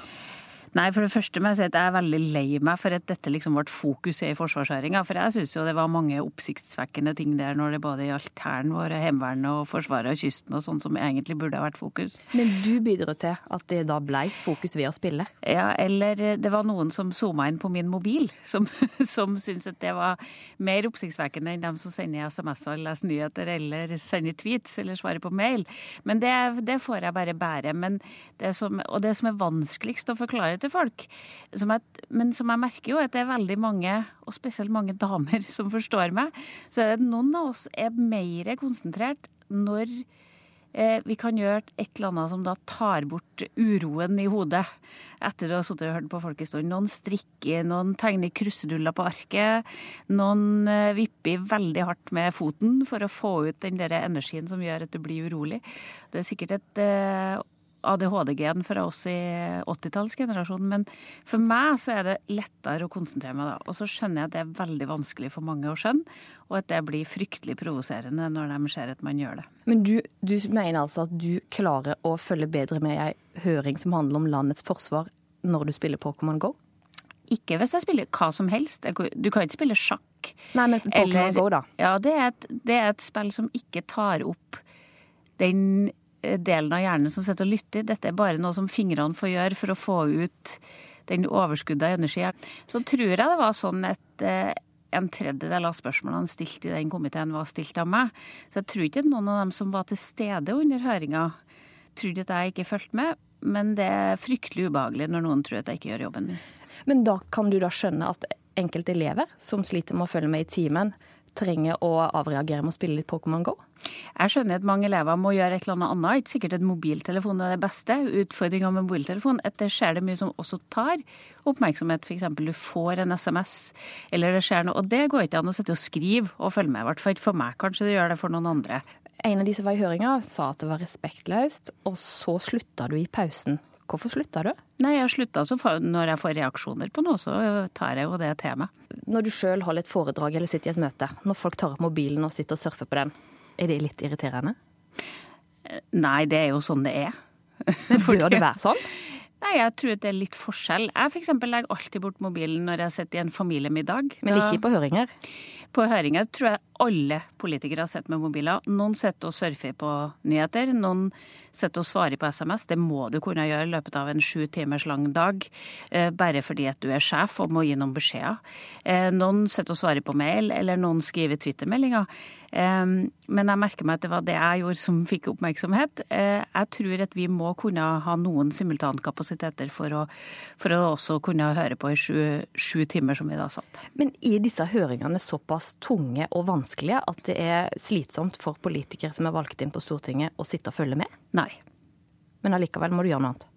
Nei, for det første må jeg si at jeg er veldig lei meg for at dette liksom ble fokuset i forsvarshøringa. For jeg syns jo det var mange oppsiktsvekkende ting der når det både gjaldt Hæren vår, Heimevernet og Forsvaret og kysten og sånn som egentlig burde ha vært fokus. Men du bidro til at det da blei fokus ved å spille? Ja, eller det var noen som zooma inn på min mobil, som, som syntes at det var mer oppsiktsvekkende enn dem som sender SMS-er leser nyheter eller sender tweets eller svarer på mail. Men det, det får jeg bare bære. Men det som, og det som er vanskeligst å forklare til folk, som jeg, men som jeg merker jo at det er veldig mange, og spesielt mange damer, som forstår meg, så er det noen av oss er mer konsentrert når eh, vi kan gjøre et eller annet som da tar bort uroen i hodet etter å ha sittet og hørt på folk en stund. Noen strikker, noen tegner kruseduller på arket. Noen eh, vipper veldig hardt med foten for å få ut den der energien som gjør at du blir urolig. Det er sikkert et eh, ADHD-gen fra oss i 80-tallsgenerasjonen, men for meg så er det lettere å konsentrere meg da. Og så skjønner jeg at det er veldig vanskelig for mange å skjønne, og at det blir fryktelig provoserende når de ser at man gjør det. Men du, du mener altså at du klarer å følge bedre med i ei høring som handler om landets forsvar når du spiller Pokémon Go? Ikke hvis jeg spiller hva som helst. Du kan ikke spille sjakk. Nei, men Pokémon Go, da? Ja, det er, et, det er et spill som ikke tar opp den delen av hjernen som sitter og lytter. Dette er bare noe som fingrene får gjøre for å få ut den overskuddet av energi. Så tror jeg det var sånn at eh, en tredjedel av spørsmålene stilt i den komiteen var stilt av meg. Så jeg tror ikke noen av dem som var til stede under høringa, trodde at jeg ikke fulgte med. Men det er fryktelig ubehagelig når noen tror at jeg ikke gjør jobben min. Men da kan du da skjønne at enkelte elever som sliter med å følge med i timen, trenger å avreagere med å spille litt Pokémon GO? Jeg skjønner at mange elever må gjøre et eller annet annet. Ikke sikkert at mobiltelefon er det beste. Utfordringa med mobiltelefon er at det skjer det mye som også tar oppmerksomhet. F.eks. du får en SMS, eller det skjer noe. Og det går ikke an å sitte og skrive og følge med, i hvert fall ikke for meg. Kanskje det gjør det for noen andre. En av de som var i høringa, sa at det var respektløst, og så slutta du i pausen. Hvorfor slutta du? Nei, jeg slutta så Når jeg får reaksjoner på noe, så tar jeg jo det til meg. Når du sjøl holder et foredrag eller sitter i et møte, når folk tar opp mobilen og sitter og surfer på den, er det litt irriterende? Nei, det er jo sånn det er. Men bør det være sånn? Nei, jeg tror det er litt forskjell. Jeg for eksempel legger alltid bort mobilen når jeg sitter i en familiemiddag. Men ikke på høringer? På høringer tror jeg alle politikere har sett med mobiler. Noen sitter og surfer på nyheter, noen sitter og svarer på SMS. Det må du kunne gjøre i løpet av en sju timers lang dag, eh, bare fordi at du er sjef og må gi noen beskjeder. Eh, noen sitter og svarer på mail, eller noen skriver Twitter-meldinger. Eh, men jeg merker meg at det var det jeg gjorde som fikk oppmerksomhet. Jeg tror at vi må kunne ha noen simultankapasiteter for å, for å også kunne høre på i sju, sju timer, som vi da satt. Men er disse høringene såpass tunge og vanskelige at det er slitsomt for politikere som er valgt inn på Stortinget, å sitte og følge med? Nei. Men allikevel må du gjøre noe annet?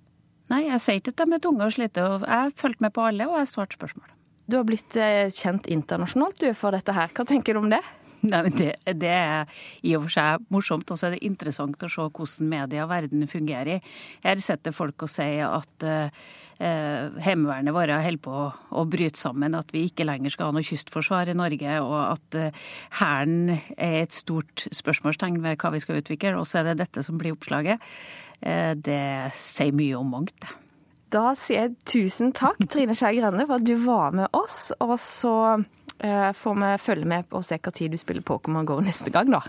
Nei, jeg sier ikke at de er tunge og slite. Jeg fulgte med på alle, og jeg svarte spørsmål. Du har blitt kjent internasjonalt du for dette her. Hva tenker du om det? Nei, men det, det, er i og for seg morsomt, og så er det interessant å se hvordan media og verden fungerer. Her sitter folk og sier at uh, Heimevernet vårt holder på å, bryte sammen, at vi ikke lenger skal ha noe kystforsvar i Norge, og at Hæren uh, er et stort spørsmålstegn ved hva vi skal utvikle, og så er det dette som blir oppslaget. Uh, det sier mye om mangt. Da sier jeg tusen takk, Trine Skei Grande, for at du var med oss. Og så Eh, får vi følge med og se hva tid du spiller Pokémon GO neste gang, da.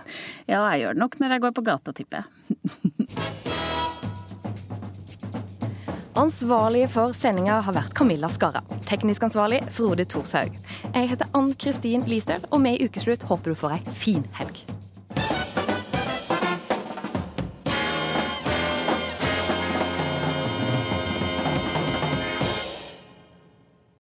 Ja, jeg gjør det nok når jeg går på gata, tipper jeg. Ansvarlig for sendinga har vært Camilla Skara. Teknisk ansvarlig Frode Thorshaug. Jeg heter Ann Kristin Listøl, og vi i Ukeslutt håper du får ei fin helg.